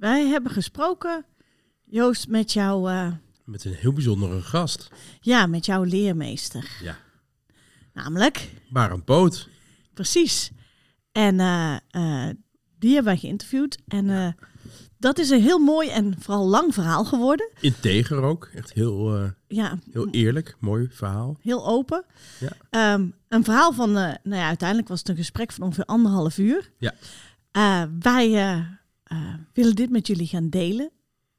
Wij hebben gesproken, Joost, met jouw, eh, Met een heel bijzondere gast. ja, met jouw leermeester. Ja. Namelijk, Barend Poot. precies. En eh, eh, die hebben wij geïnterviewd. En dat is een heel mooi en vooral lang verhaal geworden. Integer ook. Echt heel, Ja, heel eerlijk. Mooi verhaal. heel open. Ja. Ehm, een verhaal van, nou ja, uiteindelijk was het een gesprek van ongeveer anderhalf uur. Ja. Wij eh, eh, willen dit met jullie gaan delen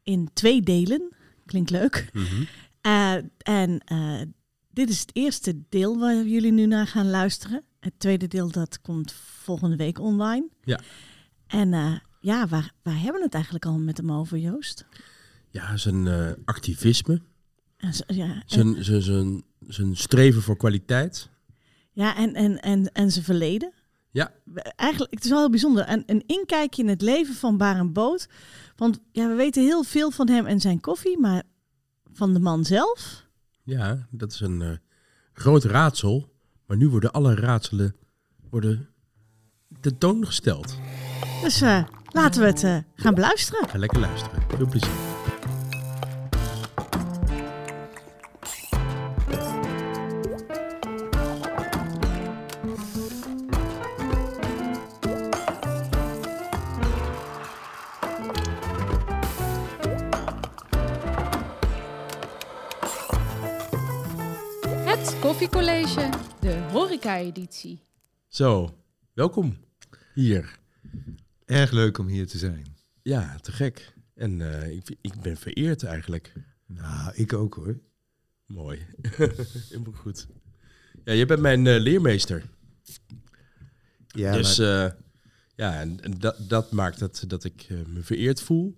in twee delen. Klinkt leuk. Mhm. Eh, en eh, dit is het eerste deel waar jullie nu naar gaan luisteren. Het tweede deel dat komt volgende week online. Ja. En ja, waar, waar hebben we het eigenlijk al met hem over, Joost? Ja, zijn activisme. En, zo- ja, en, Zijn, zijn, zijn, zijn streven voor kwaliteit. ja, en, en, en, en zijn verleden. Ja. Eigenlijk, het is wel heel bijzonder. Een, een inkijkje in het leven van Barend Boot. Want ja, we weten heel veel van hem en zijn koffie, maar van de man zelf. Ja, dat is een eh, groot raadsel. Maar nu worden alle raadselen worden tentoongesteld. Dus laten we het eh, gaan beluisteren. Ga lekker luisteren. Veel plezier. Koffiecollege, de horeca-editie. Zo, welkom hier. Erg leuk om hier te zijn. Ja, te gek. En eh, ik, ik ben vereerd eigenlijk. Nou, ik ook hoor. Mooi. Helemaal goed. Ja, je bent mijn eh, leermeester. Ja, dus maar- eh, ja, en, en dat, dat maakt het dat ik me vereerd voel.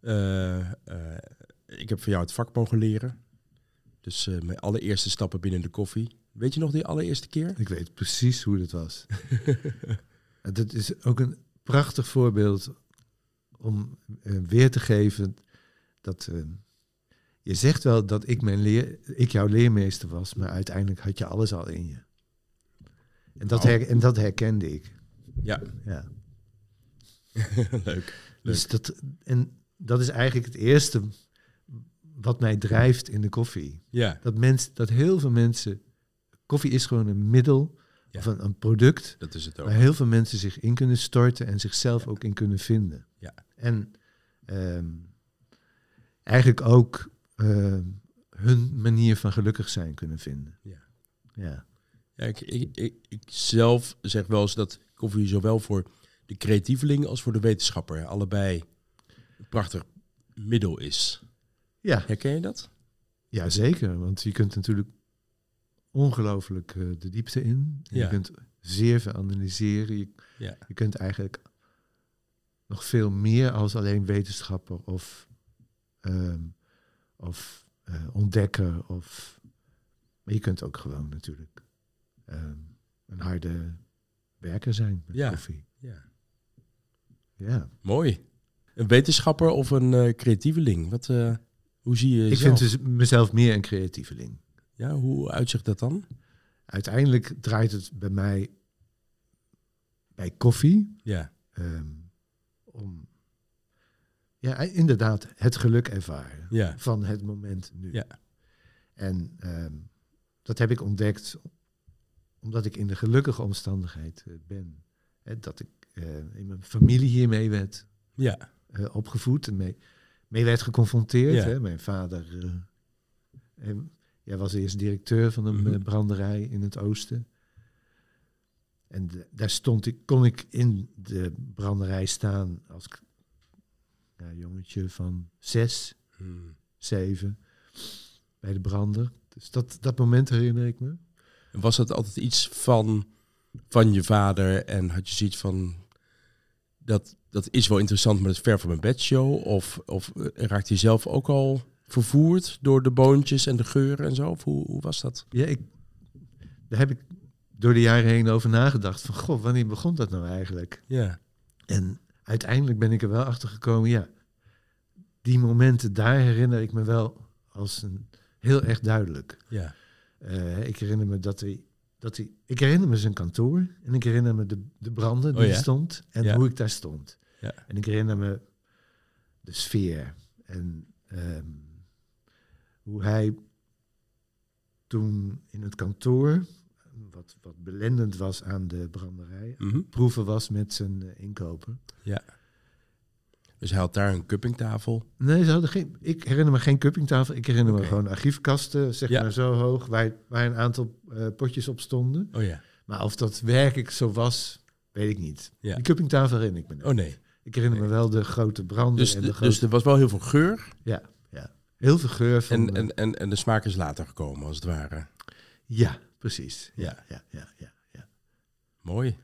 Eh, eh, ik heb van jou het vak mogen leren. Dus eh, mijn allereerste stappen binnen de koffie. Weet je nog die allereerste keer? ik weet precies hoe dat was. Dat is ook een prachtig voorbeeld om eh, weer te geven dat eh, je zegt wel dat ik, mijn leer, ik jouw leermeester was, maar uiteindelijk had je alles al in je. En dat, Oh. her- en dat herkende ik. Ja, Ja. leuk. Dus dat, en dat is eigenlijk het eerste wat mij drijft in de koffie. Ja, Dat, mens, dat heel veel mensen. Koffie is gewoon een middel Ja. of een, een product dat is het ook. waar heel veel mensen zich in kunnen storten en zichzelf ook in kunnen vinden. Ja. En ehm, eigenlijk ook ehm, hun manier van gelukkig zijn kunnen vinden. Ja. Ja. Ja, ik, ik, ik, ik zelf zeg wel eens dat koffie zowel voor de creatieveling als voor de wetenschapper allebei een prachtig middel is. Ja, Herken je dat? ja, zeker. Want je kunt natuurlijk ongelooflijk eh, de diepte in. Ja. Je kunt zeer veel analyseren. Je, Ja. je kunt eigenlijk nog veel meer als alleen wetenschapper of, ehm, of eh, ontdekker. Of, maar je kunt ook gewoon natuurlijk ehm, een harde werker zijn met Ja. koffie. ja. Ja. Mooi. Een wetenschapper of een eh, creatieveling? Wat, hoe zie je Ik vind dus mezelf meer een creatieveling. Ja, hoe uitzicht dat dan? Uiteindelijk draait het bij mij bij koffie Ja, ehm, om ja, inderdaad het geluk ervaren ja, van het moment nu. Ja. En ehm, dat heb ik ontdekt omdat ik in de gelukkige omstandigheid eh, ben. Hè, dat ik eh, in mijn familie hiermee werd ja, eh, opgevoed en mee, mee werd geconfronteerd. Ja. Hè. Mijn vader en, ja, was eerst directeur van een Mhm. eh, branderij in het oosten. En de- daar stond ik, kon ik in de branderij staan als ja, jongetje van zes, Hmm. zeven, bij de brander. Dus dat, dat moment herinner ik me. Was dat altijd iets van, van je vader en had je zoiets van... Dat, dat is wel interessant, maar dat is ver van mijn bedshow? Of, of eh, raakte je zelf ook al vervoerd door de boontjes en de geuren en zo? Of hoe, hoe was dat? Ja, ik, daar heb ik door de jaren heen over nagedacht. Van, goh, wanneer begon dat nou eigenlijk? Ja, En uiteindelijk ben ik er wel achter gekomen, ja, die momenten, daar herinner ik me wel als een heel erg duidelijk. ja, Eh, ik herinner me dat hij, dat hij, ik herinner me zijn kantoor en ik herinner me de, de branden die Oh ja? stond en Ja. hoe ik daar stond. Ja. En ik herinner me de sfeer. En ehm, hoe hij toen in het kantoor, wat, wat belendend was aan de branderij, Mhm. proeven was met zijn eh, inkoper. Dus hij had daar een cuppingtafel. Nee, ze hadden geen. Ik herinner me geen cuppingtafel. Ik herinner me gewoon archiefkasten, zeg Ja. maar zo hoog, waar, waar een aantal eh, potjes op stonden. Oh ja. Maar of dat werkelijk zo was, weet ik niet. Ja. Die cuppingtafel herinner ik me niet. Oh nee. Ik herinner me wel de grote branden Dus, en de de- grote... dus er was wel heel veel geur. heel veel geur van... En, en, en, en de smaak is later gekomen, als het ware. ja, precies. Ja, Ja. ja, ja, ja. ja. Mooi.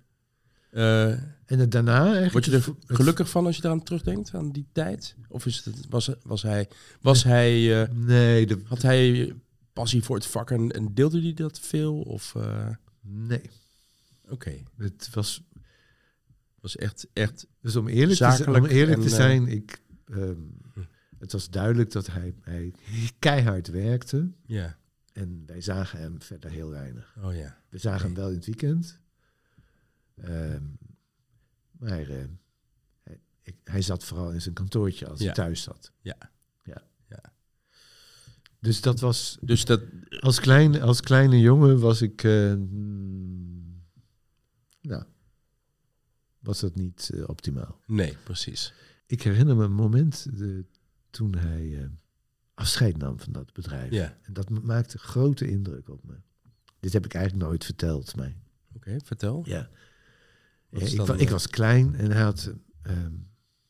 Eh, En het daarna word je er gelukkig van als je eraan terugdenkt, aan die tijd? Of is het, was, was hij, was hij eh, Nee, de, had hij passie voor het vak en, en deelde hij dat veel? Of, eh, nee. Oké, Het was... was echt, echt, Dus om eerlijk, te, om eerlijk en, te eh, zijn, ik, hm. het was duidelijk dat hij, hij keihard werkte. ja. En wij zagen hem verder heel weinig. Oh ja. We zagen hem wel in het weekend. Ehm, maar eh, hij, ik, hij zat vooral in zijn kantoortje als Ja. hij thuis zat. Ja. ja. Ja. Dus dat was, Dus dat, als, klein, als kleine jongen was ik, mm, nou, was dat niet eh, optimaal. nee, precies. Ik herinner me een moment eh, toen hij eh, afscheid nam van dat bedrijf. Ja, En dat ma- maakte grote indruk op me. Dit heb ik eigenlijk nooit verteld, mij. oké, vertel. Ja. Ik, dan, wa- ik was klein en hij had, ehm,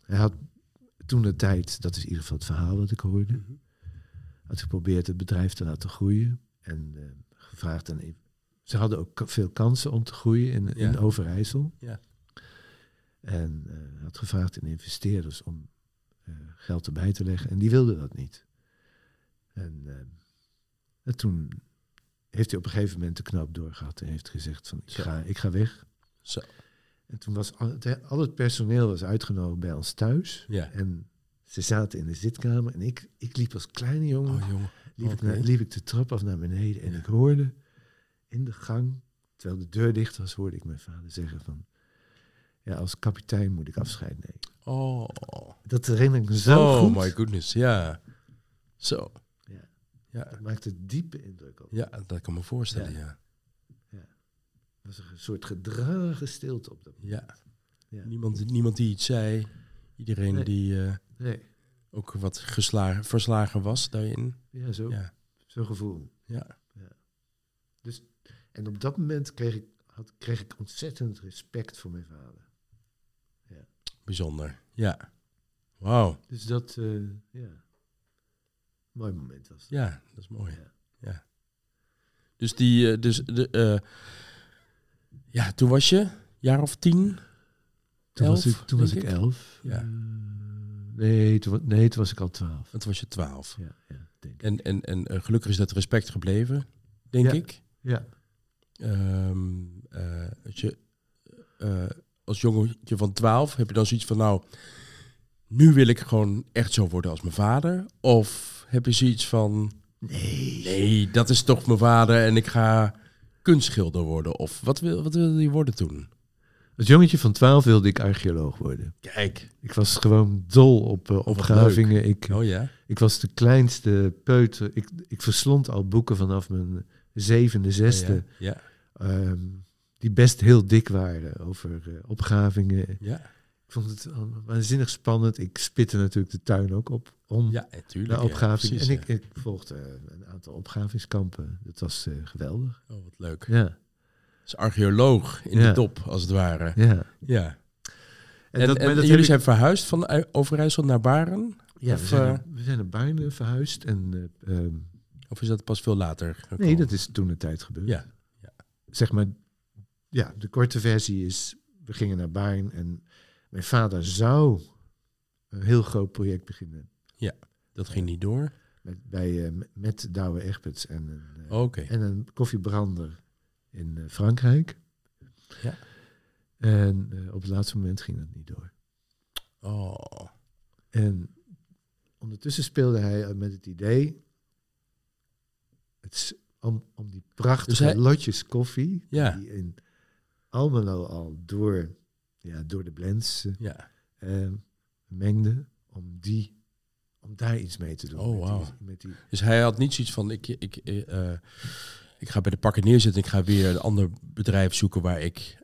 hij had toen de tijd, dat is in ieder geval het verhaal wat ik hoorde, Mhm. had geprobeerd het bedrijf te laten groeien. En eh, gevraagd aan. Ze hadden ook veel kansen om te groeien in, in. Overijssel. Ja. En eh, had gevraagd aan investeerders om eh, geld erbij te leggen. En die wilden dat niet. En, eh, en toen heeft hij op een gegeven moment de knoop doorgehad en heeft gezegd van ik Zo. ga, ik ga weg. Zo. En toen was al het, al het personeel was uitgenodigd bij ons thuis. Ja. En ze zaten in de zitkamer en ik, ik liep als kleine jongen Oh jongen. liep, ik naar- liep ik de trap af naar beneden en Ja. ik hoorde in de gang, terwijl de deur dicht was, hoorde ik mijn vader zeggen van, ja, als kapitein moet ik afscheid nemen. Oh. Dat herinner ik me zo oh goed. my goodness, ja. Zo. Ja. Ja. Dat maakte diepe indruk op. ja, dat kan me voorstellen, ja. Er was een soort gedragen stilte op dat moment. Ja. Ja. Niemand, niemand die iets zei. Iedereen Nee. die eh, Nee, ook wat geslagen, verslagen was daarin. ja, zo, Ja. zo'n gevoel. Ja. Dus, en op dat moment kreeg ik, had, kreeg ik ontzettend respect voor mijn vader. Bijzonder. Ja. Wauw. Dus dat, eh, ja, mooi moment was het. Ja, dat is mooi. Ja. Ja. Dus die, eh, dus de, eh, ja, toen was je jaar of tien? Toen was Elf, ik, toen was ik ik? elf. Ja. Nee, toen, nee, toen was ik al twaalf. En toen was je twaalf. Ja, ja, denk ik. En, en, en gelukkig is dat respect gebleven, denk Ja. ik. Ja, als je als jongetje van 12 heb je dan zoiets van, nou, nu wil ik gewoon echt zo worden als mijn vader? Of heb je zoiets van, nee. nee, dat is toch mijn vader en ik ga kunstschilder worden? Of wat wil, wat wilde je worden toen? Als jongetje van twaalf wilde ik archeoloog worden. Kijk. Ik was gewoon dol op uh, opgravingen. Ik, Oh ja? ik was de kleinste peuter. Ik, ik verslond al boeken vanaf mijn zevende, zesde. Oh ja. ehm, die best heel dik waren over uh, opgravingen. Ja. Ik vond het waanzinnig spannend. Ik spitte natuurlijk de tuin ook op om Ja, natuurlijk. opgravingen. Ja, precies, en ik, ik volgde uh, een aantal opgravingskampen. Dat was uh, geweldig. Oh, wat leuk. Ja. Als archeoloog in Ja. de top, als het ware. Ja. Ja. En, En, dat, en dat jullie zijn verhuisd van Overijssel naar Baren? Ja, Of, we, zijn, eh, naar- we zijn naar verhuisd. En, um, Of is dat pas veel later gekomen? nee, dat is toen de tijd gebeurd. Ja. ja. Zeg maar, ja, de korte versie is, we gingen naar Baarn en mijn vader zou een heel groot project beginnen. Dat ging niet door? Met, bij, uh, met Douwe Egberts en een, uh, Oké. en een koffiebrander in uh, Frankrijk. Ja. En op het laatste moment ging dat niet door. Oh. En ondertussen speelde hij met het idee het, om, om die prachtige Dus hij- lotjes koffie, Ja. die in Almelo al door, ja, door de blends Ja. uh, mengde, om, die, om daar iets mee te doen. Oh, met die- wauw. met die, Dus hij had niet zoiets van, ik, ik, eh, eh, ik ga bij de pakken neerzitten. Ik ga weer een ander bedrijf zoeken waar ik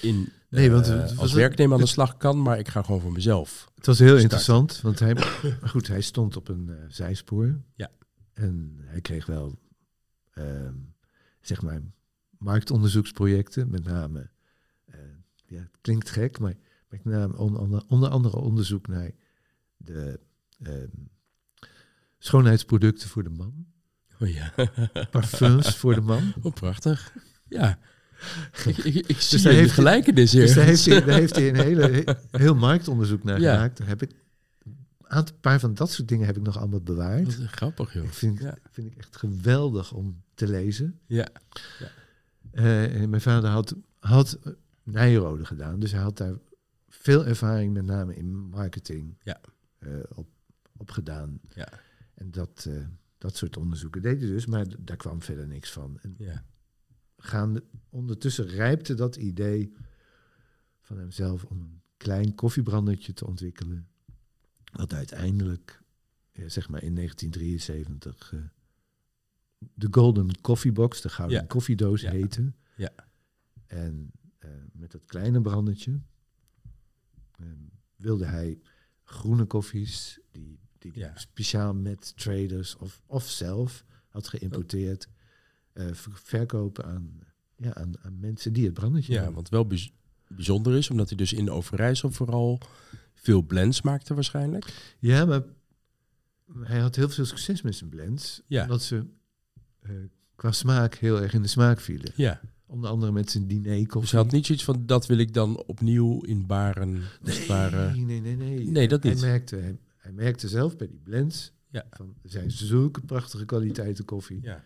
in Nee, want eh, als werknemer aan de slag kan. Maar ik ga gewoon voor mezelf. Het was heel interessant, want hij, goed, hij stond op een zijspoor. Ja. En hij kreeg wel, ehm, zeg maar, marktonderzoeksprojecten, met name, eh, ja, het klinkt gek, maar met name onder, onder, andere onderzoek naar de ehm, schoonheidsproducten voor de man, Oh ja. parfums voor de man. Oh, prachtig. Ja. ik, ik, ik zie daar een heeft gelijkenis hier. Dus daar heeft hij, daar heeft hij een hele, heel marktonderzoek naar Ja. gemaakt. Daar heb ik, een aantal paar van dat soort dingen heb ik nog allemaal bewaard. Wat grappig, joh. Ik vind, Ja. vind ik echt geweldig om te lezen. Ja. Eh, en mijn vader had, had Nijrode gedaan, dus hij had daar veel ervaring, met name in marketing, Ja. eh, op, op gedaan. Ja. En dat, eh, dat soort onderzoeken deed hij dus, maar daar kwam verder niks van. En Ja. gaande, ondertussen rijpte dat idee van hemzelf om een klein koffiebrandertje te ontwikkelen. Wat uiteindelijk, ja, zeg maar in 1973, eh, de Golden Coffee Box, de gouden Ja. koffiedoos Ja. heette. Ja. En eh, met dat kleine brandertje eh, wilde hij groene koffies, die, die Ja. speciaal met traders of, of zelf had geïmporteerd, eh, ver- verkopen aan, ja, aan, aan mensen die het brandertje Ja, hadden. want wel bijz- bijzonder is, omdat hij dus in Overijssel vooral veel blends maakte waarschijnlijk. Ja, maar hij had heel veel succes met zijn blends. Ja. Omdat ze eh, qua smaak heel erg in de smaak vielen. Ja. Onder andere met zijn diner koffie. Dus hij had niet zoiets van, dat wil ik dan opnieuw in Baren, het ware. Nee, nee, nee, nee. Nee, dat hij niet. Merkte, hij, hij merkte zelf bij die blends Ja. van er zijn zulke prachtige kwaliteiten koffie. Ja.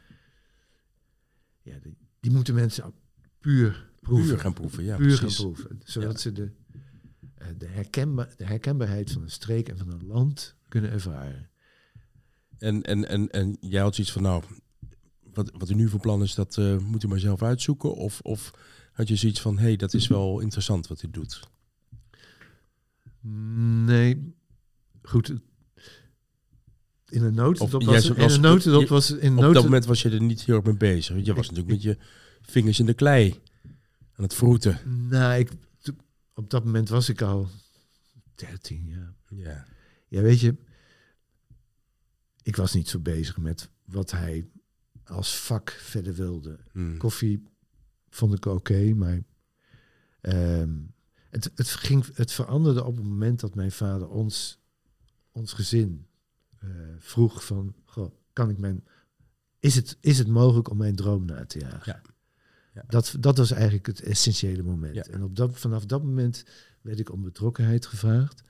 Ja, die, die moeten mensen puur proeven. puur gaan proeven. Ja, puur precies. gaan proeven. Zodat Ja. ze de, eh, de, de herkenbaarheid van een streek en van een land kunnen ervaren. En, en, en, en jij had zoiets van, nou, wat, wat u nu voor plan is, dat eh, moet u maar zelf uitzoeken. Of, of had je zoiets van, hé, hey, dat is wel interessant wat u doet. Nee, goed. In een notendop was, in was- notendop je- was in Op dat moment was je er niet heel erg mee bezig. Je was natuurlijk met je vingers in de klei aan het vroeten. Nou, ik, op dat moment was ik al 13 jaar. Ja, Ja, weet je, ik was niet zo bezig met wat hij als vak verder wilde. Hmm. Koffie vond ik oké, maar ehm, het, het, ging, het veranderde op het moment dat mijn vader ons, ons gezin eh, vroeg van, goh, kan ik mijn, is het, is het mogelijk om mijn droom na te jagen? Ja. Ja. Dat, dat was eigenlijk het essentiële moment. Ja. En op dat, vanaf dat moment werd ik om betrokkenheid gevraagd.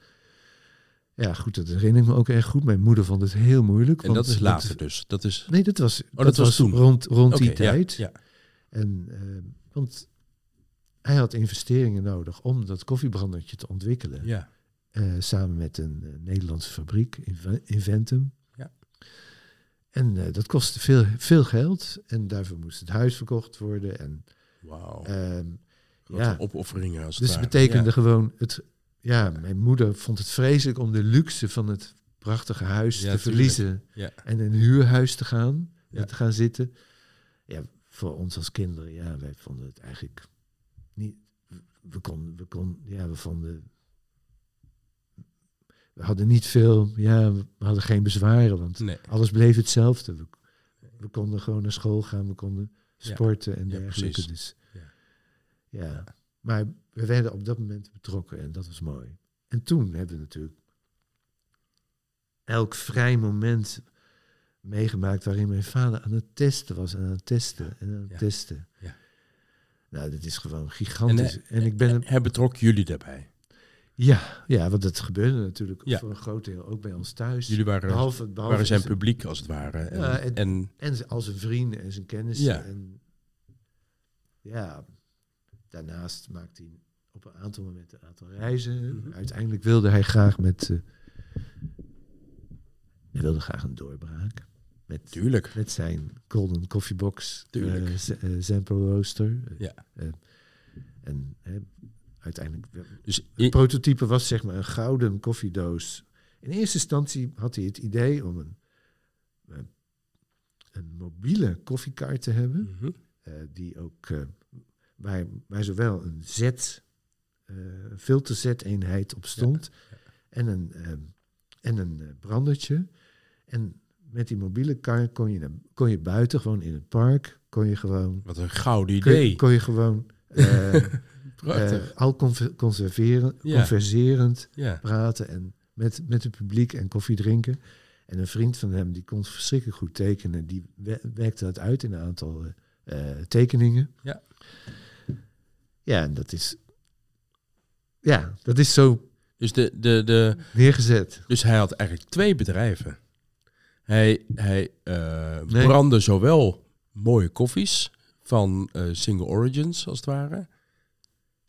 Ja, goed, dat herinner ik me ook erg goed. Mijn moeder vond het heel moeilijk. En dat is later dus. Dat is... Nee, dat was, dat was toen. rond, rond die ja, tijd. Ja, En, eh, want hij had investeringen nodig om dat koffiebrandertje te ontwikkelen. ja. Eh, samen met een eh, Nederlandse fabriek, Inve- Inventum. Ja. En dat kostte veel, veel geld. En daarvoor moest het huis verkocht worden. En, Wauw. ehm, ja. opofferingen als het dus het betekende Ja. gewoon... Het, ja, mijn moeder vond het vreselijk om de luxe van het prachtige huis Ja, te verliezen. Ja. En in een huurhuis te gaan, Ja. te gaan zitten. Ja, voor ons als kinderen, ja, wij vonden het eigenlijk niet. We konden, we konden, ja, we vonden. We hadden niet veel, ja, we hadden geen bezwaren, want Nee. alles bleef hetzelfde. We, we konden gewoon naar school gaan, we konden sporten en dergelijke. Dus, Ja. Maar we werden op dat moment betrokken en dat was mooi. En toen hebben we natuurlijk elk vrij moment meegemaakt waarin mijn vader aan het testen was en aan het testen en aan het Ja. testen. Ja. Nou, dat is gewoon gigantisch. En, En, ik ben hem, Hij betrok jullie daarbij. ja, ja, want dat gebeurde natuurlijk Ja. voor een groot deel ook bij ons thuis. Jullie waren, behalve, behalve waren zijn publiek als het ware. En, Ja, en- en En z- al zijn vrienden en zijn kennissen. Ja. En ja, daarnaast maakte hij op een aantal momenten een aantal reizen. Mhm. Uiteindelijk wilde hij graag met... eh, hij wilde graag een doorbraak. Met, tuurlijk. met zijn Golden Coffee Box. Tuurlijk. eh, Z- eh, Zampo Roaster. Ja. Eh, en uiteindelijk... Dus Het prototype was zeg maar een gouden koffiedoos In eerste instantie had hij het idee om een, eh, een mobiele koffiekaart te hebben. Mhm. eh, die ook, eh, waar, waar zowel een Z, eh filterzeteenheid op stond. En een, eh, en een eh, brandertje. En met die mobiele kaart kon je, naar- kon je buiten, gewoon in het park, kon je gewoon... Wat een gouden idee. kon je gewoon eh, al conserveren, Ja. converserend ja. praten en met, met het publiek en koffie drinken. En een vriend van hem, die kon verschrikkelijk goed tekenen. Die we- werkte dat uit in een aantal tekeningen. Ja. Ja, en dat is... Ja, dat is zo Dus, de, de, de, neergezet. dus hij had eigenlijk twee bedrijven. Hij, hij eh, Nee. brandde zowel mooie koffies van eh, single origins, als het ware.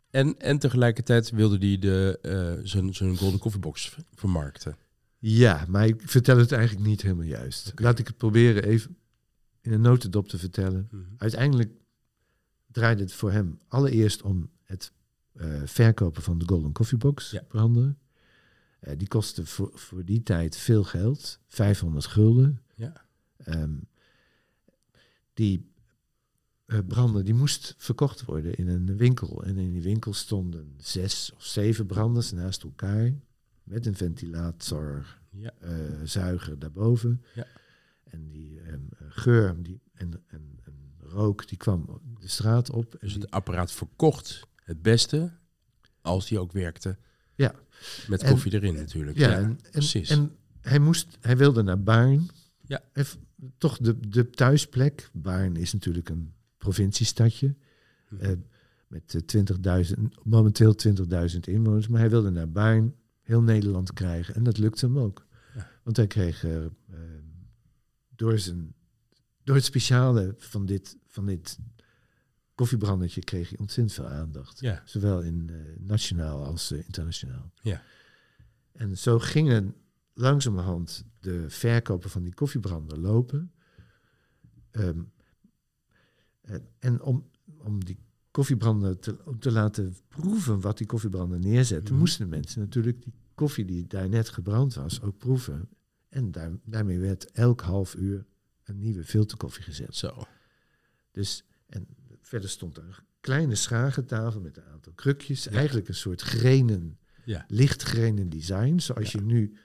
En, en tegelijkertijd wilde hij de, eh, zijn, zijn Golden Coffee Box v- vermarkten. Ja, maar ik vertel het eigenlijk niet helemaal juist. Laat ik het proberen even in een notendop te vertellen. Uiteindelijk draaide het voor hem allereerst om het eh, verkopen van de Golden Coffee Box Ja. branden. Eh, die kostte voor, voor die tijd veel geld, 500 gulden. Ja. Ehm, die eh, branden die moest verkocht worden in een winkel. En in die winkel stonden zes of zeven branders naast elkaar. Met een ventilator, Ja. zuiger daarboven. Ja. En die ehm, geur die, en rook die kwam de straat op. En Dus het apparaat verkocht het beste, als die ook werkte. Ja. Met En- koffie erin natuurlijk. ja, en, en, precies. en hij, moest, hij wilde naar Baarn. Ja. Toch de, de thuisplek. Baarn is natuurlijk een provinciestadje. Mhm. eh, met eh, 20.000, momenteel 20.000 inwoners. Maar hij wilde naar Baarn, heel Nederland krijgen. En dat lukte hem ook. Ja. Want hij kreeg eh, eh, door, zijn, door het speciale van dit, van dit koffiebrandertje kreeg hij ontzettend veel aandacht. ja. Zowel in eh, nationaal als eh, internationaal. Ja. En zo gingen langzamerhand de verkopen van die koffiebrander lopen. Ehm, en- om, om die koffiebrander te, om te laten proeven wat die koffiebrander neerzette, Mhm. moesten de mensen natuurlijk die koffie die daar net gebrand was ook proeven. En daar, daarmee werd elk half uur een nieuwe filterkoffie gezet. Zo. Dus, en verder stond er een kleine schagentafel met een aantal krukjes. Ja. Eigenlijk een soort grenen, Ja. lichtgrenen design. Zoals Ja. je nu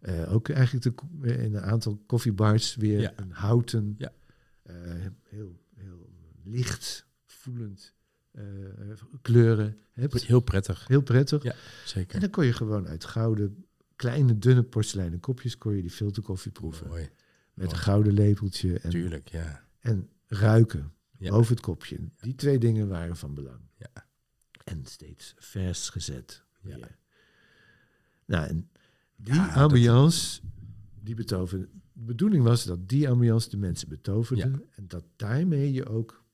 eh, ook eigenlijk de, eh, in een aantal koffiebars weer een houten, Ja. eh, heel, heel licht voelend eh, kleuren hebt. Heel prettig. Heel prettig. Ja. En Zeker. dan kon je gewoon uit gouden, kleine, dunne porseleinen kopjes kon je die filterkoffie proeven. Mooi. Met een gouden lepeltje en, Tuurlijk, ja. en ruiken Ja. boven het kopje. Die twee dingen waren van belang. Ja. En steeds vers gezet. Ja. weer. Nou, en die Ja, dat- ambiance, die betoverde. De bedoeling was dat die ambiance de mensen betoverde. Ja. En dat daarmee je ook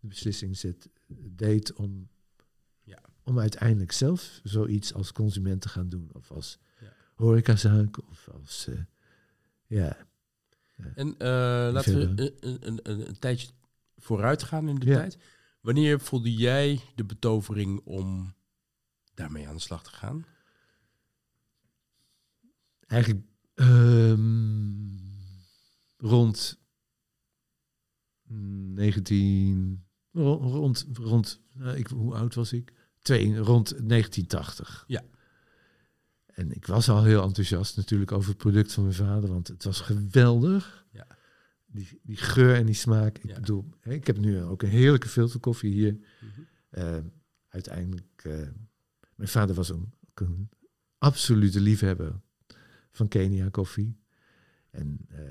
de beslissing zet, deed om, Ja. om uiteindelijk zelf zoiets als consument te gaan doen. Of als horecazaak. Of als, eh, ja, En eh, laten we een, een, een, een tijdje vooruit gaan in de Ja. tijd. Wanneer voelde jij de betovering om daarmee aan de slag te gaan? Eigenlijk ehm, rond 19... ro- Rond, rond nou, ik, hoe oud was ik? Twee, rond 1980. Ja. En ik was al heel enthousiast natuurlijk over het product van mijn vader, want het was geweldig. Ja. Die, die geur en die smaak. Ik Ja. bedoel, ik heb nu ook een heerlijke filterkoffie hier. Mhm. Eh, uiteindelijk, eh, mijn vader was een, ook een absolute liefhebber van Kenia koffie. En eh,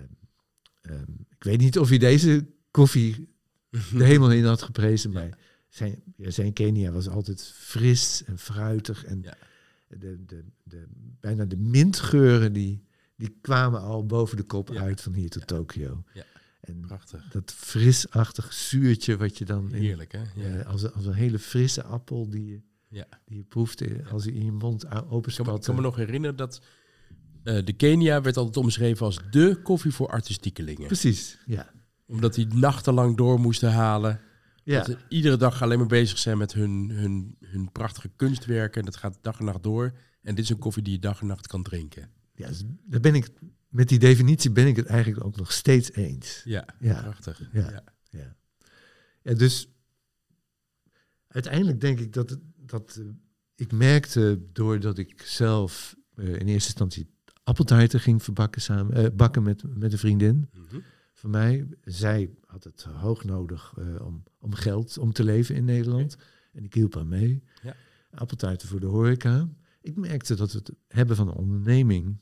ehm, ik weet niet of hij deze koffie de hemel in had geprezen, maar Ja. zijn, zijn Kenia was altijd fris en fruitig. En Ja. De, de, de, bijna de mintgeuren die, die kwamen al boven de kop Ja. uit van hier tot Ja. Tokio. Ja. En Prachtig. dat frisachtig zuurtje wat je dan in, Heerlijk, hè? Ja. eh, als, een- als een hele frisse appel die je, Ja. die je proeft eh, als hij in je mond openspat. ik kan me nog herinneren dat eh, de Kenia werd altijd omschreven als de koffie voor artistiekelingen. Precies, ja. Omdat die nachtenlang door moesten halen. Ja. Dat ze iedere dag alleen maar bezig zijn met hun, hun, hun prachtige kunstwerken. En dat gaat dag en nacht door. En dit is een koffie die je dag en nacht kan drinken. Ja, dus daar ben ik, met die definitie ben ik het eigenlijk ook nog steeds eens. Ja, Ja. prachtig. Ja. Ja. Ja. ja dus uiteindelijk denk ik dat, dat eh, ik merkte doordat ik zelf eh, in eerste instantie appeltaarten ging verbakken samen, eh, bakken met, met een vriendin Mhm. van mij. Zij had het hoog nodig eh, om, om geld om te leven in Nederland. En ik hielp haar mee. Ja. Appeltaarten voor de horeca. Ik merkte dat het hebben van een onderneming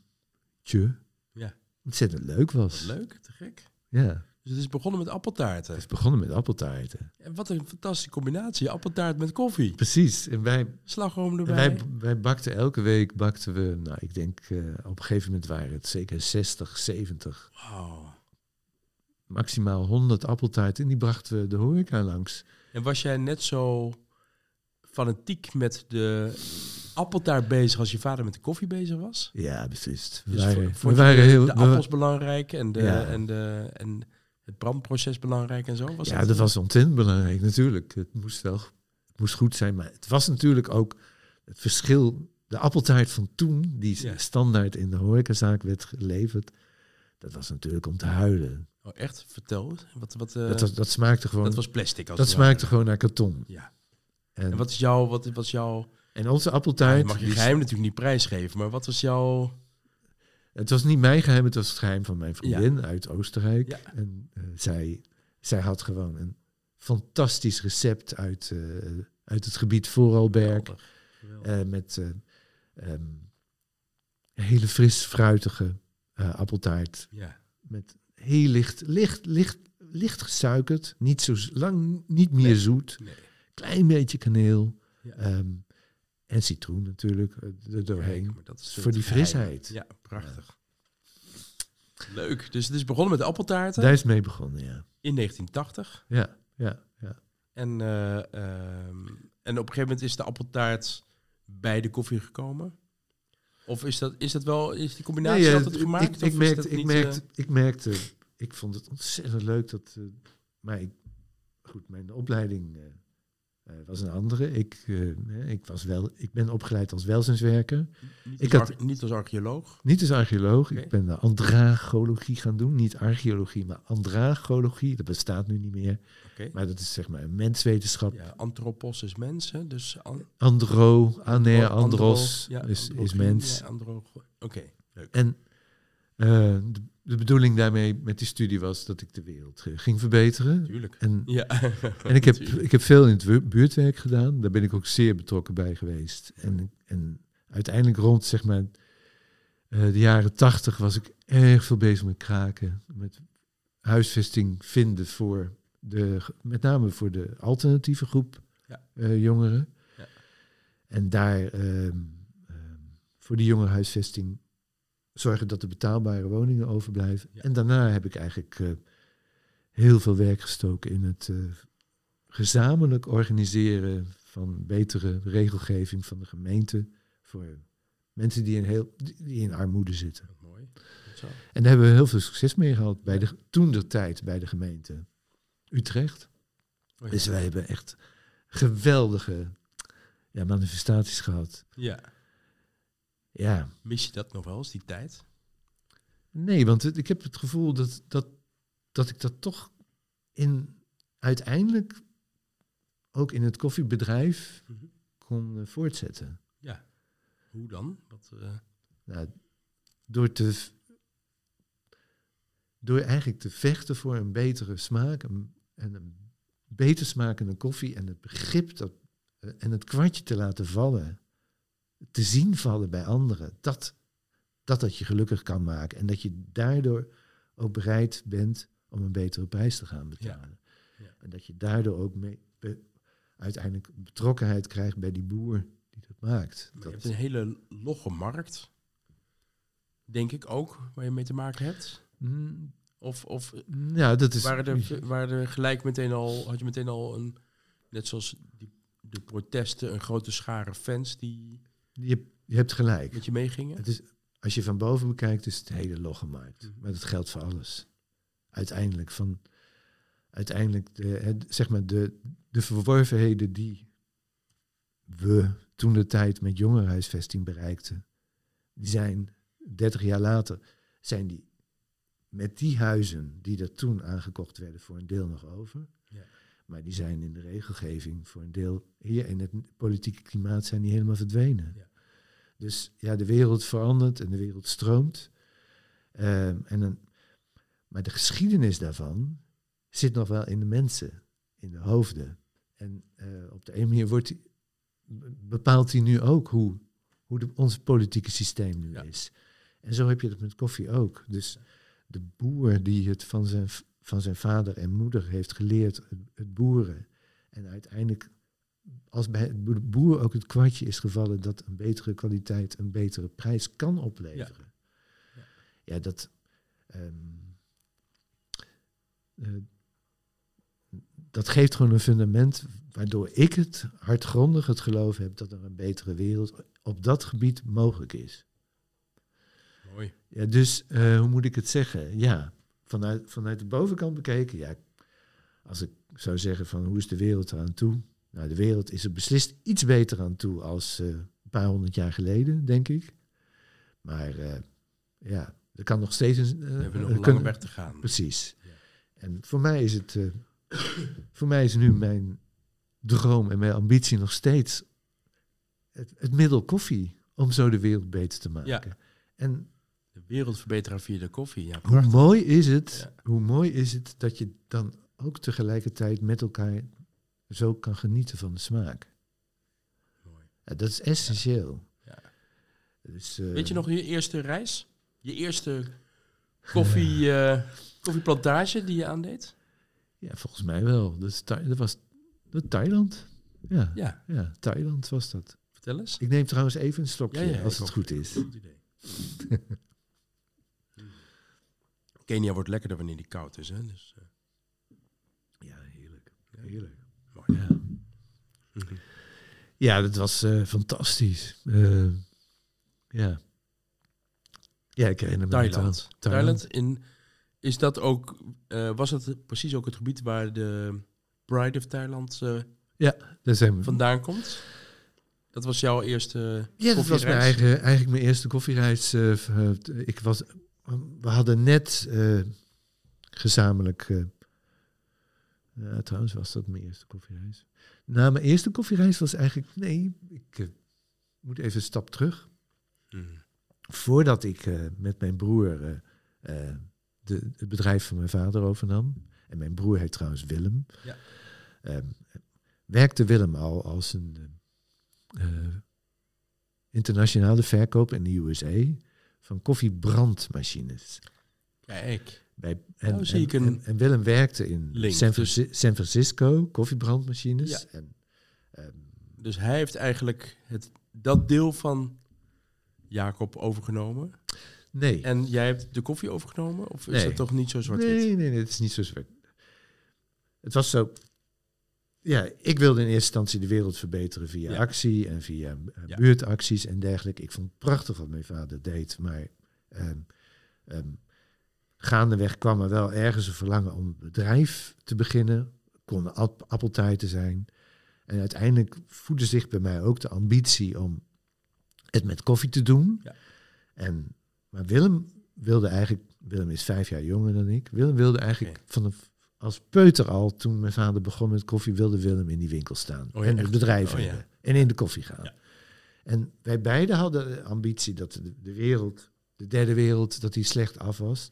tje, Ja. ontzettend leuk was. Leuk, te gek. Ja, Dus het is begonnen met appeltaarten. het is begonnen met appeltaarten. En wat een fantastische combinatie. Appeltaart met koffie. Precies. En wij Slagroom erbij. wij, wij bakten elke week, bakten we, nou ik denk eh, op een gegeven moment waren het zeker 60, 70, Wauw. Maximaal 100 appeltaarten. En die brachten we de horeca langs. En was jij net zo fanatiek met de appeltaart bezig als je vader met de koffie bezig was? Ja, beslist. We Dus we waren heel, de we- appels belangrijk en, de, Ja. en, de, en het brandproces belangrijk en zo? Was ja, dat was ontzettend belangrijk natuurlijk. Het moest wel, het moest goed zijn. Maar het was natuurlijk ook het verschil. De appeltaart van toen, die Ja. standaard in de horecazaak werd geleverd. Dat was natuurlijk om te huilen. Oh, echt? Vertel. Wat, wat, eh, dat, was, dat smaakte gewoon, dat dat, was plastic. Als het smaakte gewoon naar karton. Ja. En, En wat is jouw... Wat was jouw en onze appeltaart... je mag je die- geheim natuurlijk niet prijsgeven, maar wat was jouw... Het was niet mijn geheim, het was het geheim van mijn vriendin uit Oostenrijk. Ja. En eh, zij, zij had gewoon een fantastisch recept uit, eh, uit het gebied Vooralberg. Eh, met eh, ehm, hele fris fruitige appeltaart. ja. Met heel licht, licht, licht, licht gesuikerd. Niet zo lang, niet meer Nee. zoet. Nee. Klein beetje kaneel. Ja. ehm, en citroen natuurlijk eh, er doorheen. Kijk, maar dat is Voor die frisheid. Ja, prachtig. Leuk. Dus het is begonnen met de appeltaarten Daar is mee begonnen, ja. in 1980. Ja, ja, ja. En, eh, ehm, en op een gegeven moment is de appeltaart bij de koffie gekomen. Of is dat, is dat wel, is die combinatie Nee, altijd gemaakt? Ik, ik, merkte, ik, merkte, eh, ik merkte, ik vond het ontzettend leuk dat, eh, maar ik, goed, mijn opleiding eh, was een andere. Ik, eh, ik, was wel, ik ben opgeleid als welzijnswerker, niet, ik als had- niet als archeoloog? niet als archeoloog. Ik ben de andragologie gaan doen, niet archeologie, maar andragologie. Dat bestaat nu niet meer, Oké. maar dat is zeg maar een menswetenschap. Ja, anthropos is mens, hè? Dus an- Andro, aner, andro- andros ja, is, is mens. Ja, Oké. En eh, de, de bedoeling daarmee met die studie was dat ik de wereld eh, ging verbeteren. Tuurlijk. En, Ja. en ik, heb, ik heb veel in het buurtwerk gedaan. Daar ben ik ook zeer betrokken bij geweest. En, en uiteindelijk rond zeg maar, eh, de jaren tachtig was ik erg veel bezig met kraken. Met huisvesting vinden voor de, met name voor de alternatieve groep Ja. eh, jongeren. Ja. En daar ehm, ehm, voor die jongerenhuisvesting zorgen dat er betaalbare woningen overblijven. Ja. En daarna heb ik eigenlijk eh, heel veel werk gestoken in het eh, gezamenlijk organiseren van betere regelgeving van de gemeente voor mensen die in, heel, die in armoede zitten. Mooi. Zo. En daar hebben we heel veel succes mee gehad bij de, toen de tijd bij de gemeente Utrecht. Oh, ja. Dus wij hebben echt geweldige ja, manifestaties gehad. Ja. Ja, Mis je dat nog wel eens, die tijd? nee, want het- ik heb het gevoel dat, dat, dat ik dat toch in uiteindelijk ook in het koffiebedrijf Mhm. kon eh, voortzetten. Ja. Hoe dan? Wat, eh, Nou, door, te, door eigenlijk te vechten voor een betere smaak een- en een beter smakende koffie en het begrip dat, eh, en het kwartje te laten vallen, te zien vallen bij anderen, dat, dat dat je gelukkig kan maken en dat je daardoor ook bereid bent om een betere prijs te gaan betalen. Ja. En dat je daardoor ook mee, be- uiteindelijk betrokkenheid krijgt bij die boer die dat maakt. je Dat, hebt een hele logge markt. Denk ik ook, waar je mee te maken hebt. Mm, Of, of ja, dat is... waren, er, waren er gelijk meteen al, had je meteen al een, net zoals die, de protesten, een grote schare fans die Je, je hebt gelijk. met je meegingen? Het is, als je van boven bekijkt, is het hele logge markt. Mhm. Maar dat geldt voor alles. Uiteindelijk, van, uiteindelijk de, het, zeg maar de, de verworvenheden die we toen de tijd met jongerenhuisvesting bereikten, die zijn 30 jaar later zijn die met die huizen die er toen aangekocht werden voor een deel nog over. Ja. Maar die zijn in de regelgeving voor een deel hier in het politieke klimaat zijn die helemaal verdwenen. Ja. Dus ja, de wereld verandert en de wereld stroomt. Ehm, en dan, maar de geschiedenis daarvan zit nog wel in de mensen, in de hoofden. En eh, op de een manier wordt bepaalt hij nu ook hoe, hoe de, ons politieke systeem nu Ja. is. En zo heb je dat met koffie ook. Dus de boer die het van zijn, van zijn vader en moeder heeft geleerd, het, het boeren. En uiteindelijk, als bij het boer- boer ook het kwartje is gevallen dat een betere kwaliteit een betere prijs kan opleveren. Ja. Ja, dat. ehm, eh, dat geeft gewoon een fundament waardoor ik het hardgrondig het geloof heb dat er een betere wereld op dat gebied mogelijk is. Mooi. Ja, dus eh, hoe moet ik het zeggen? Ja, vanuit, vanuit de bovenkant bekeken, ja, als ik zou zeggen van hoe is de wereld eraan toe? Nou, de wereld is er beslist iets beter aan toe als eh, een paar honderd jaar geleden, denk ik. Maar eh, ja, er kan nog steeds een. eh, We hebben nog een lange weg te gaan. Precies. Ja. En voor mij is het, voor mij is nu mijn droom en mijn ambitie nog steeds het, het middel koffie om zo de wereld beter te maken. Ja. En De wereld verbeteren via de koffie. Ja, hoe mooi is het, Ja. hoe mooi is het dat je dan ook tegelijkertijd met elkaar zo kan genieten van de smaak. Mooi. Ja, dat is essentieel. Ja. Dus, eh, Weet je nog je eerste reis? Je eerste koffie, eh, koffieplantage die je aandeed? Ja, volgens mij wel. Dat, is Tha- dat was dat Thailand. Ja, Ja, ja, Thailand was dat. vertel eens. Ik neem trouwens even een slokje, Ja, ja, als het goed is. Goed idee. Kenia wordt lekkerder wanneer die koud is, hè? Dus, eh, Ja, heerlijk. Ja. Heerlijk. Ja, ja dat was eh, fantastisch. Eh, ja. Ja, ik herinner me Thailand. Thailand. in, is dat ook, eh, was het precies ook het gebied waar de Pride of Thailand eh, Daar zijn we. vandaan komt? Dat was jouw eerste ja, dat was mijn eigen, eigenlijk mijn eerste koffiereis. ik was, we hadden net gezamenlijk... ja, trouwens was dat mijn eerste koffiereis. Nou, mijn eerste koffiereis was eigenlijk... Nee, ik eh, moet even een stap terug. Mhm. voordat ik eh, met mijn broer eh, de, het bedrijf van mijn vader overnam, en mijn broer heet trouwens Willem, Ja. ehm, werkte Willem al als een internationale verkoop in de USA van koffiebrandmachines. Kijk, Bij, en, Nou, zie ik en, een en, en Willem werkte in San, Franci- San Francisco, koffiebrandmachines. Ja. En, ehm, dus hij heeft eigenlijk het, dat deel van Jacob overgenomen. nee, En jij hebt de koffie overgenomen? Of is Nee. dat toch niet zo zwart-wit? Nee, nee, nee, het is niet zo zwart. Het was zo. Ja, ik wilde in eerste instantie de wereld verbeteren via Ja. actie en via eh, Ja. buurtacties en dergelijke. Ik vond het prachtig wat mijn vader deed, maar ehm, ehm, gaandeweg kwam er wel ergens een verlangen om een bedrijf te beginnen. Kon ap appeltijden zijn. En uiteindelijk voedde zich bij mij ook de ambitie om het met koffie te doen. Ja. En, maar Willem wilde eigenlijk, Willem is vijf jaar jonger dan ik. Willem wilde eigenlijk vanaf als peuter al, toen mijn vader begon met koffie, wilde Willem in die winkel staan. Oh ja, en het bedrijf Oh ja. hebben. En in de koffie gaan. Ja. En wij beiden hadden de ambitie dat de, de wereld, de derde wereld, dat die slecht af was.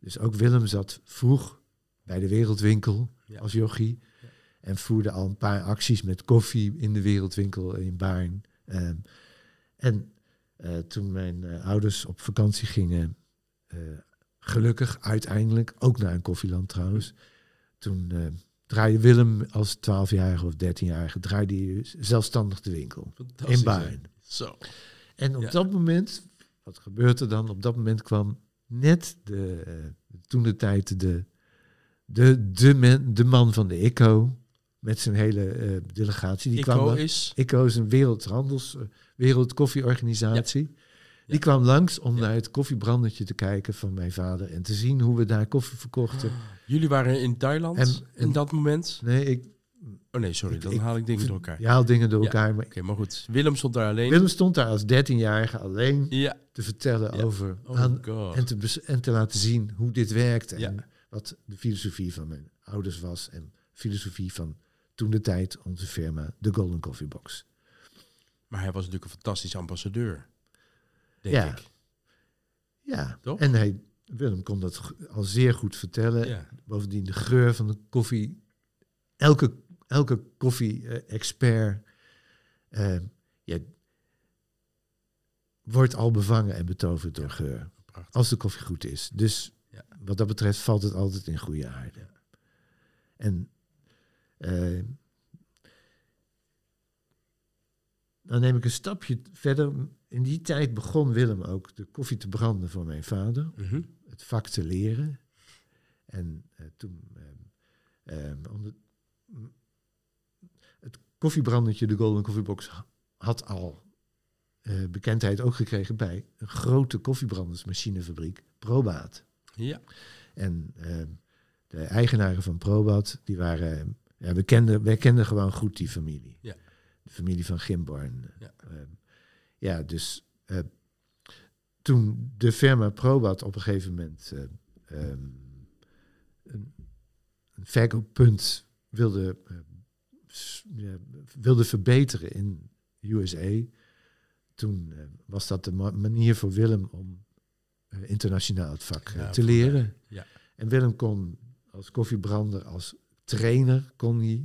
Dus ook Willem zat vroeg bij de wereldwinkel Ja. als jochie. Ja. En voerde al een paar acties met koffie in de wereldwinkel in Baarn. Ehm, en eh, toen mijn eh, ouders op vakantie gingen, eh, gelukkig uiteindelijk, ook naar een koffieland trouwens. Toen draaide Willem als 12-jarige of 13-jarige draaide zelfstandig de winkel in? Baarn. Zo. En op Ja. dat moment, wat gebeurt er dan? Op dat moment kwam net de, eh, toen de tijd de, de, de, men, de man van de ICO met zijn hele eh, delegatie. Die kwam ICO is... ICO is een wereldhandels, eh, wereldkoffieorganisatie. Die kwam langs om Ja. naar het koffiebrandertje te kijken van mijn vader en te zien hoe we daar koffie verkochten. Jullie waren in Thailand En- in dat moment. Nee, ik, Oh nee, sorry, dan ik- haal ik dingen door elkaar. Je haalt dingen door Ja. elkaar. Maar Oké, maar goed. Willem stond daar alleen. Willem stond daar als 13-jarige alleen Ja. te vertellen Ja. over Oh aan, en, te en te laten zien hoe dit werkt en Ja. wat de filosofie van mijn ouders was en filosofie van toen de tijd onze firma, de Golden Coffee Box. Maar hij was natuurlijk een fantastische ambassadeur. Denk Ja. ik. Ja, Toch? en hij, Willem kon dat al zeer goed vertellen. Ja. Bovendien de geur van de koffie. Elke, elke koffie-expert eh, ja, wordt al bevangen en betoverd door geur. Prachtig. Als de koffie goed is. Dus Ja. wat dat betreft valt het altijd in goede aarde. En eh, dan neem ik een stapje verder. In die tijd begon Willem ook de koffie te branden voor mijn vader Mhm. het vak te leren. En eh, toen, ehm, ehm, koffiebrandertje, de Golden Coffee Box, ha- had al eh, bekendheid ook gekregen bij een grote koffiebrandersmachinefabriek, Probaat. Ja. En ehm, de eigenaren van Probaat, die waren, ja, we kenden, wij kenden gewoon goed die familie. Ja. De familie van Gimborn. Ja. Ehm, ja, dus eh, toen de firma Probat op een gegeven moment eh, ehm, een, een verkooppunt wilde, eh, wilde verbeteren in USA, toen eh, was dat de ma- manier voor Willem om eh, internationaal het vak eh, Ja, te leren. Ja. En Willem kon als koffiebrander, als trainer, kon hij,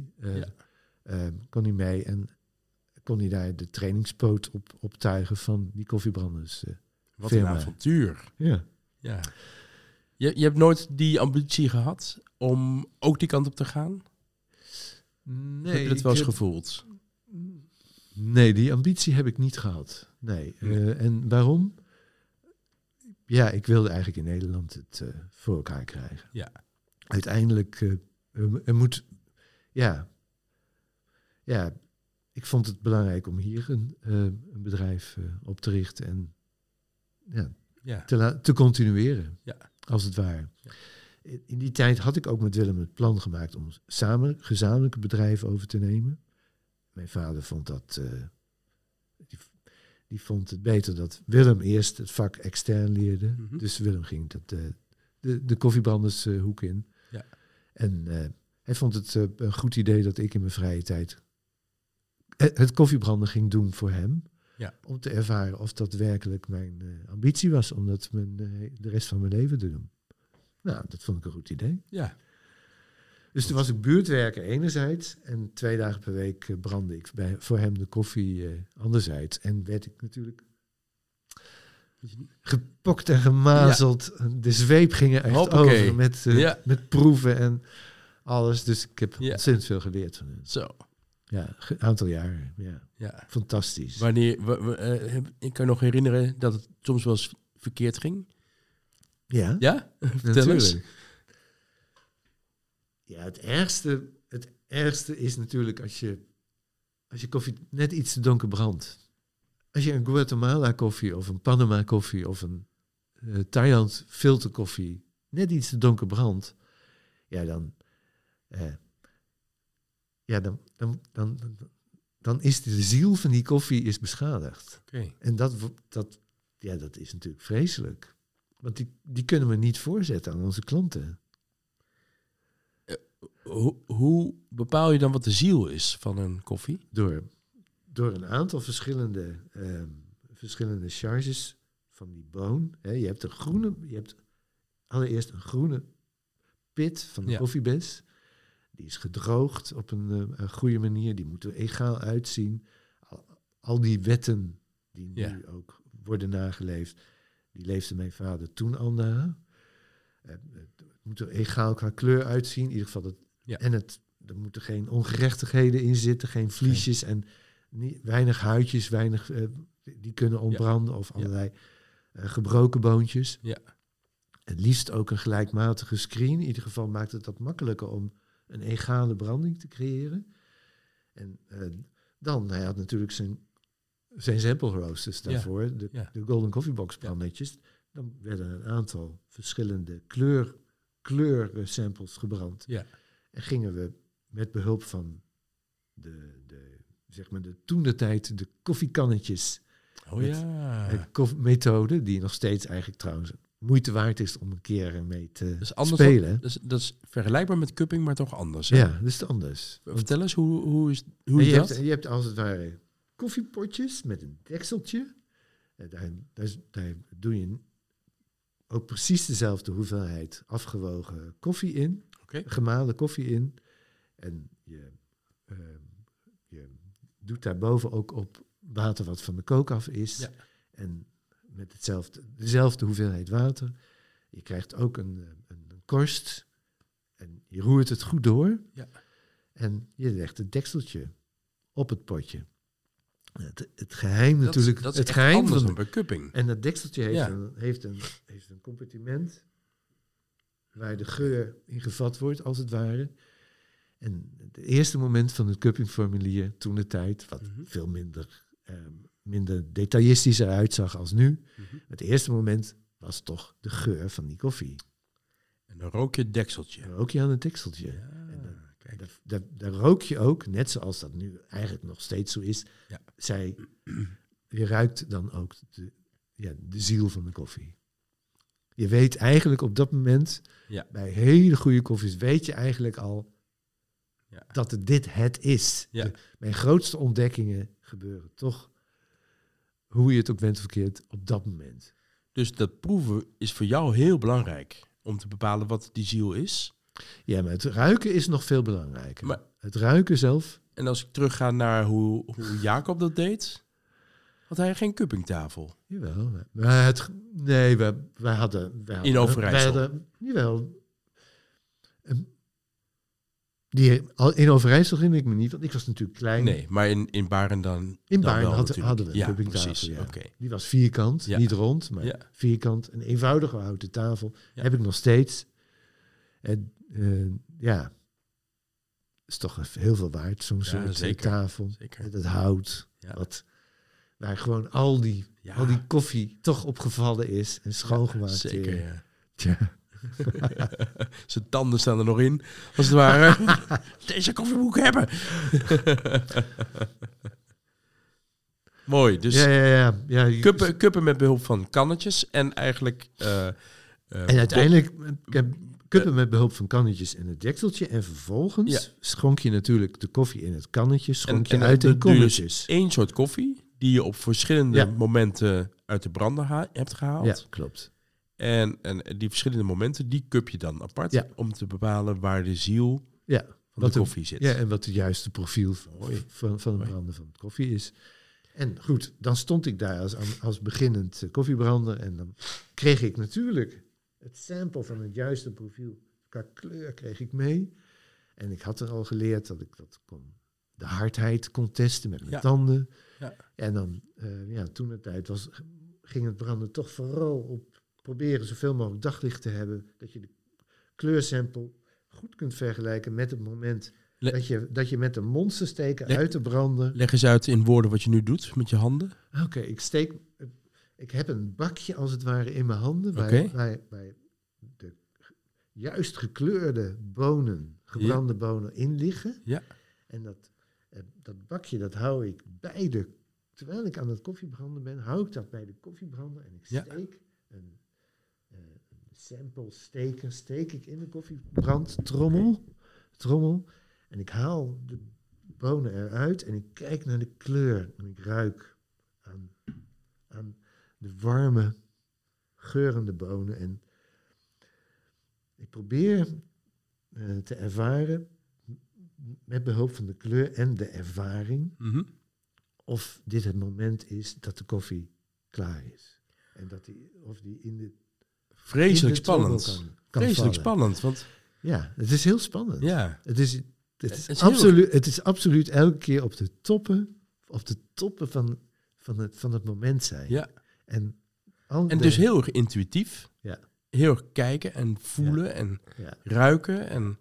Ja. kon hij mee en kon hij daar de trainingspoot op optuigen van die koffiebranders. Wat Firma. een avontuur. Ja. Ja. Je, je hebt nooit die ambitie gehad om ook die kant op te gaan? Nee, heb je dat wel eens heb- gevoeld? Nee, die ambitie heb ik niet gehad. Nee. Nee. Eh, en waarom? Ja, ik wilde eigenlijk in Nederland het eh, voor elkaar krijgen. Ja. Uiteindelijk, eh, er, moet, ja, ja, ik vond het belangrijk om hier een, een bedrijf op te richten en ja, Ja. te, te continueren, Ja. als het ware. Ja. In, die tijd had ik ook met Willem het plan gemaakt om samen gezamenlijke bedrijven over te nemen. Mijn vader vond dat, eh, die, die vond het beter dat Willem eerst het vak extern leerde. Mhm. Dus Willem ging dat, eh, de, de koffiebrandershoek in. Ja. En eh, hij vond het eh, een goed idee dat ik in mijn vrije tijd het koffiebranden ging doen voor hem. Ja. Om te ervaren of dat werkelijk mijn eh, ambitie was om dat mijn, eh, de rest van mijn leven te doen. Nou, dat vond ik een goed idee. Ja. Dus toen was ik buurtwerker enerzijds en twee dagen per week eh, brandde ik bij, voor hem de koffie eh, anderzijds. En werd ik natuurlijk gepokt en gemazeld. De zweep ging er echt Hoppakee. over met, eh, Ja. met proeven en alles. Dus ik heb Ja. ontzettend veel geleerd van hem. Zo. Ja, een aantal jaren. Ja, fantastisch. Wanneer, ik kan nog herinneren dat het soms wel eens verkeerd ging. Ja, Ja? Vertel eens. Ja, het ergste, het ergste is natuurlijk als je, als je koffie net iets te donker brandt. Als je een Guatemala koffie of een Panama koffie of een eh, Thailand filterkoffie net iets te donker brandt, ja, dan, eh, ja, dan, dan, dan, dan, is de ziel van die koffie is beschadigd. Oké. En dat, dat, ja, dat is natuurlijk vreselijk. Want die, die kunnen we niet voorzetten aan onze klanten. Hoe, hoe bepaal je dan wat de ziel is van een koffie? Door, door een aantal verschillende, ehm, verschillende charges van die boon. Je hebt een groene, je hebt allereerst een groene pit van de Ja. koffiebes. Die is gedroogd op een, eh, een goede manier. Die moeten er egaal uitzien. Al, al die wetten die nu ook worden nageleefd, die leefde mijn vader toen al na. Het moet er egaal qua kleur uitzien. In ieder geval dat, Ja. en het, er moeten geen ongerechtigheden in zitten, geen vliesjes en niet, weinig huidjes, weinig eh, die kunnen ontbranden of allerlei eh, gebroken boontjes. Ja. Het liefst ook een gelijkmatige screen. In ieder geval maakt het dat makkelijker om een egale branding te creëren. En eh, dan, hij had natuurlijk zijn, zijn sample roasters Ja. daarvoor, de, Ja. de Golden Coffee Box Ja. brandnetjes. Dan werden een aantal verschillende kleur, kleursamples gebrand. Ja. En gingen we met behulp van de, de, zeg maar de toen de tijd de koffiekannetjes Oh Met- ja. koff- methode, die nog steeds eigenlijk trouwens moeite waard is om een keer mee te spelen. Dat is, dat is vergelijkbaar met cupping, maar toch anders. hè? Ja, dat is anders. Vertel eens, hoe, hoe is, hoe is je, dat? hebt, je hebt als het ware koffiepotjes met een dekseltje. En daar, daar, doe je ook precies dezelfde hoeveelheid afgewogen koffie in, Oké. gemalen koffie in. En je, ehm, je doet daarboven ook op water wat van de kook af is. Ja. En met hetzelfde, dezelfde hoeveelheid water. Je krijgt ook een, eh, een, een korst. En je roert het goed door. Ja. En je legt het dekseltje op het potje. Het, het geheim Dat natuurlijk. dat is het geheim van dan bij cupping. en dat dekseltje heeft, Ja. een, heeft, een, heeft een compartiment waar de geur in gevat wordt, als het ware. En het eerste moment van het cuppingformulier, toen de tijd, wat Mhm. veel minder, eh, minder detailistisch eruit zag als nu. Mhm. Het eerste moment was toch de geur van die koffie. En dan rook je het dekseltje. Dan rook je aan het dekseltje. Ja, En dan- kijk. Daar, daar, daar rook je ook, net zoals dat nu eigenlijk nog steeds zo is. Ja. Zij, je ruikt dan ook de, ja, de ziel van de koffie. Je weet eigenlijk op dat moment, Ja. bij hele goede koffies, weet je eigenlijk al Ja. dat het dit het is. Ja. De- mijn grootste ontdekkingen gebeuren toch, hoe je het ook bent verkeerd, op dat moment. Dus dat proeven is voor jou heel belangrijk om te bepalen wat die ziel is. Ja, maar het ruiken is nog veel belangrijker. Maar- het ruiken zelf, En als ik terugga naar hoe, hoe Jacob dat deed, had hij geen cuppingtafel. Jawel. maar- het, nee, we, wij hadden... In Overijssel. wij hadden, jawel. Een- die, al- in Overijssel ging ik me niet, want ik was natuurlijk klein. Nee, maar in, in Baren dan. In dan had- natuurlijk. hadden we een ja, cuppingtafel, precies. ja. Oké. Die was vierkant, Ja. niet rond, maar Ja. vierkant. Een eenvoudige houten tafel. Heb ik nog steeds. En eh, ja, is toch heel veel waard, zo'n Ja, soort zeker. tafel. Zeker. Het hout. Ja. Wat, waar gewoon al die, Ja, al die koffie toch opgevallen is en schoongemaakt. Zeker, weer. ja. Tja. Zijn tanden staan er nog in, als het ware. Deze koffie moet ik hebben. Mooi, dus ja, ja, ja. ja kuppen, kuppen met behulp van kannetjes en eigenlijk... eh, eh, En uiteindelijk kuppen met behulp van kannetjes en het dekseltje. En vervolgens Ja. schonk je natuurlijk de koffie in het kannetje, schonk En- je en uit dus kommetjes. één soort koffie die je op verschillende Ja. momenten uit de brander ha- hebt gehaald. Ja, klopt. En, en die verschillende momenten, die cup je dan apart Ja. om te bepalen waar de ziel Ja, van de de- koffie zit. ja, en wat het juiste profiel van, van het Mooi. branden van de koffie is. En goed, dan stond ik daar als, als beginnend eh, koffiebrander. En dan kreeg ik natuurlijk het sample van het juiste profiel. Qua kleur kreeg ik mee. En ik had er al geleerd dat ik dat kon. De hardheid kon testen met mijn Ja. tanden. Ja. En dan, eh, ja, toen de tijd was, ging het branden toch vooral op proberen zoveel mogelijk daglicht te hebben. Dat je de kleursample goed kunt vergelijken met het moment Le- dat, je, dat je met de monster steken Le- uit de branden. Leg eens uit in woorden wat je nu doet met je handen. Oké, ik steek. Ik heb een bakje als het ware in mijn handen. Waar, waar, waar de juist gekleurde bonen, gebrande bonen in liggen. Ja. En dat, eh, dat bakje dat hou ik bij de. Terwijl ik aan het koffiebranden ben, hou ik dat bij de koffiebrander. En ik Ja. steek een, eh, een sample steker, steek ik in de koffiebrandtrommel. Trommel. En ik haal de bonen eruit en ik kijk naar de kleur. En ik ruik de warme, geurende bonen. En ik probeer eh, te ervaren, met behulp van de kleur en de ervaring, Mhm. of dit het moment is dat de koffie klaar is. En dat die, of die in de, in Vreselijk de spannend. kan, kan Vreselijk vallen. spannend, want Ja, het is heel spannend. ja, Het is, het Het is, heel- absoluut, het is absoluut elke keer op de toppen, op de toppen van, van, het, van het moment zijn. ja. En, En dus heel erg intuïtief. Ja. Heel erg kijken en voelen en Ja. ruiken. En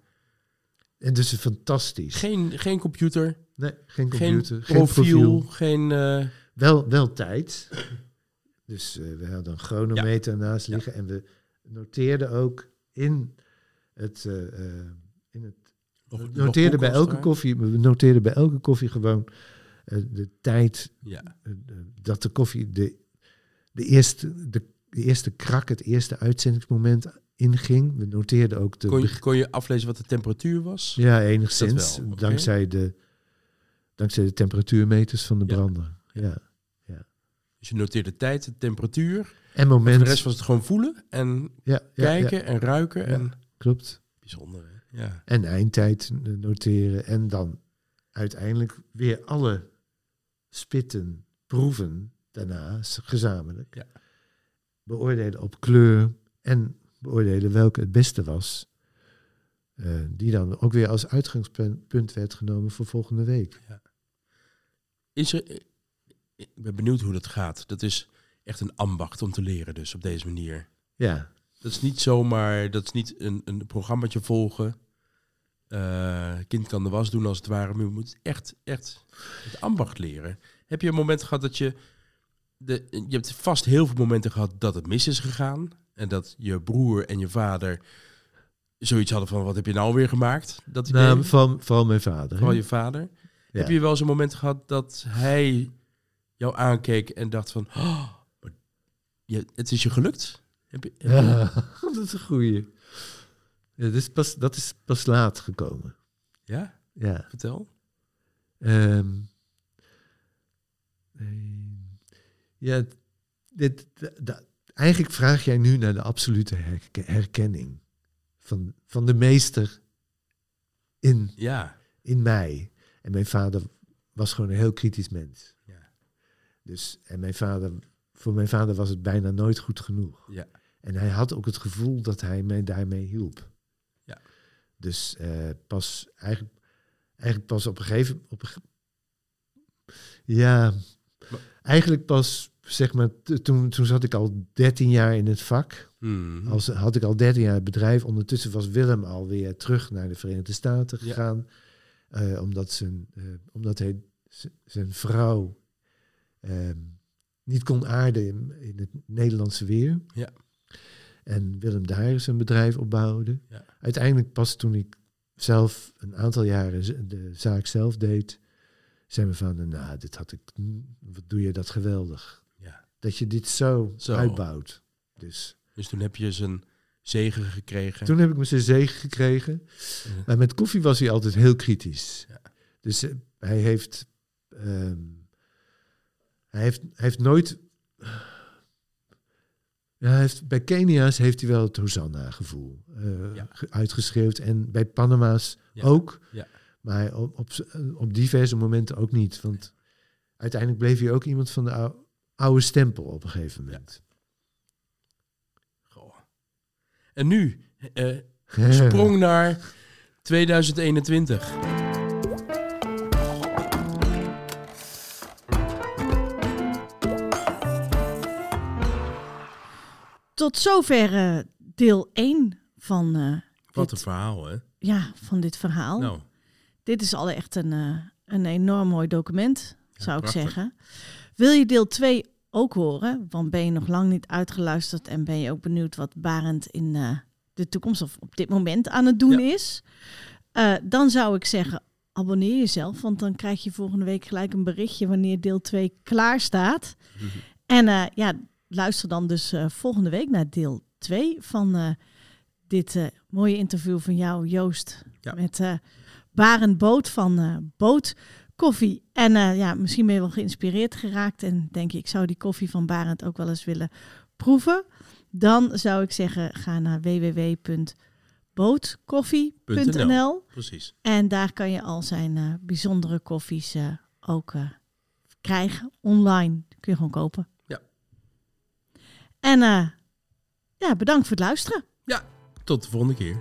En dus fantastisch. geen, geen computer, nee, geen computer, geen profiel, profiel. geen... eh, Wel, wel tijd. Dus eh, we hadden een chronometer naast liggen. En we noteerden ook in het, eh, in het We noteerden bij elke koffie, we noteerden bij elke koffie gewoon de tijd? Ja. dat de koffie de, de, eerste, de, de eerste krak, het eerste uitzendingsmoment inging. We noteerden ook de Kon je, kon je aflezen wat de temperatuur was? ja, enigszins, wel, dankzij, de, dankzij de temperatuurmeters van de Ja. brander. Ja. Dus je noteerde de tijd, de temperatuur. En En moment. de rest was het gewoon voelen en ja, ja, kijken ja, en ruiken. Ja. En... klopt. Bijzonder, hè? Ja. En eindtijd noteren. En dan uiteindelijk weer alle spitten proeven daarna s- gezamenlijk. Ja. Beoordelen op kleur en beoordelen welke het beste was. Eh, die dan ook weer als uitgangspunt punt werd genomen voor volgende week. Is er, ik ben benieuwd hoe dat gaat. Dat is echt een ambacht om te leren dus op deze manier. Ja, Dat is niet zomaar, dat is niet een, een programmaatje volgen. Eh, kind kan de was doen als het ware. Maar je moet echt, echt het ambacht leren. Heb je een moment gehad dat je... De, je hebt vast heel veel momenten gehad dat het mis is gegaan. En dat je broer en je vader zoiets hadden van... Wat heb je nou weer gemaakt? Dat nou, vooral mijn vader. Vooral je vader. Ja. Heb je wel eens een moment gehad dat hij jou aankeek en dacht van... Oh, je, het is je gelukt? Heb je, heb je- Ja, dat is een goeie. Ja, dat, is pas, dat is pas laat gekomen. ja? Ja. Vertel. Nee. Ja, dit, eigenlijk vraag jij nu naar de absolute herke- herkenning van, van de meester in, Ja. in mij. En mijn vader was gewoon een heel kritisch mens. Ja. Dus, en mijn vader, voor mijn vader was het bijna nooit goed genoeg. Ja. En hij had ook het gevoel dat hij mij daarmee hielp. Ja. Dus eh, pas eigenlijk, eigenlijk pas op een gegeven ge- ja, Maar- eigenlijk pas zeg maar toen, toen zat ik al 13 jaar in het vak. Hmm. Als had ik al 13 jaar het bedrijf. Ondertussen was Willem alweer terug naar de Verenigde Staten Ja. gegaan. Eh, omdat, zijn, eh, omdat hij zijn vrouw ehm, niet kon aarden in, in het Nederlandse weer. Ja. En Willem daar zijn bedrijf opbouwde. Ja. Uiteindelijk pas toen ik zelf een aantal jaren de zaak zelf deed, zei mijn vader, nou, dit had ik, wat doe je dat geweldig. Dat je dit zo, Zo. uitbouwt. Dus Dus toen heb je zijn zegen gekregen. toen heb ik me zijn zegen gekregen. Ja. Maar met koffie was hij altijd heel kritisch. Ja. Dus eh, hij heeft, ehm, hij heeft, hij heeft nooit. Ja, hij heeft, bij Kenia's heeft hij wel het Hosanna-gevoel Ja. ge- uitgeschreeuwd. En bij Panama's Ja. ook. Ja. Maar op, op, op diverse momenten ook niet. Want uiteindelijk bleef hij ook iemand van de oude stempel op een gegeven moment. Goh. En nu, eh, sprong naar 2021. Tot zover eh, deel 1 van, eh, Wat dit, een verhaal, hè? ja, van dit verhaal. Nou, Dit is al echt een, eh, een enorm mooi document, Ja, zou ik zeggen. Wil je deel 2 ook horen? Want ben je nog lang niet uitgeluisterd en ben je ook benieuwd wat Barend in eh, de toekomst of op dit moment aan het doen Ja. is? Eh, dan zou ik zeggen, abonneer jezelf, want dan krijg je volgende week gelijk een berichtje wanneer deel 2 klaar staat. En eh, ja, luister dan dus volgende week naar deel 2 van dit mooie interview van jou, Joost. Ja. Met Barend Boot van Boot Koffie. En eh, ja, misschien ben je wel geïnspireerd geraakt en denk je, ik zou die koffie van Barend ook wel eens willen proeven. Dan zou ik zeggen, ga naar www.bootkoffie.nl precies. en daar kan je al zijn eh, bijzondere koffies eh, ook krijgen. Online kun je gewoon kopen. Ja. En ja, bedankt voor het luisteren. Tot de volgende keer.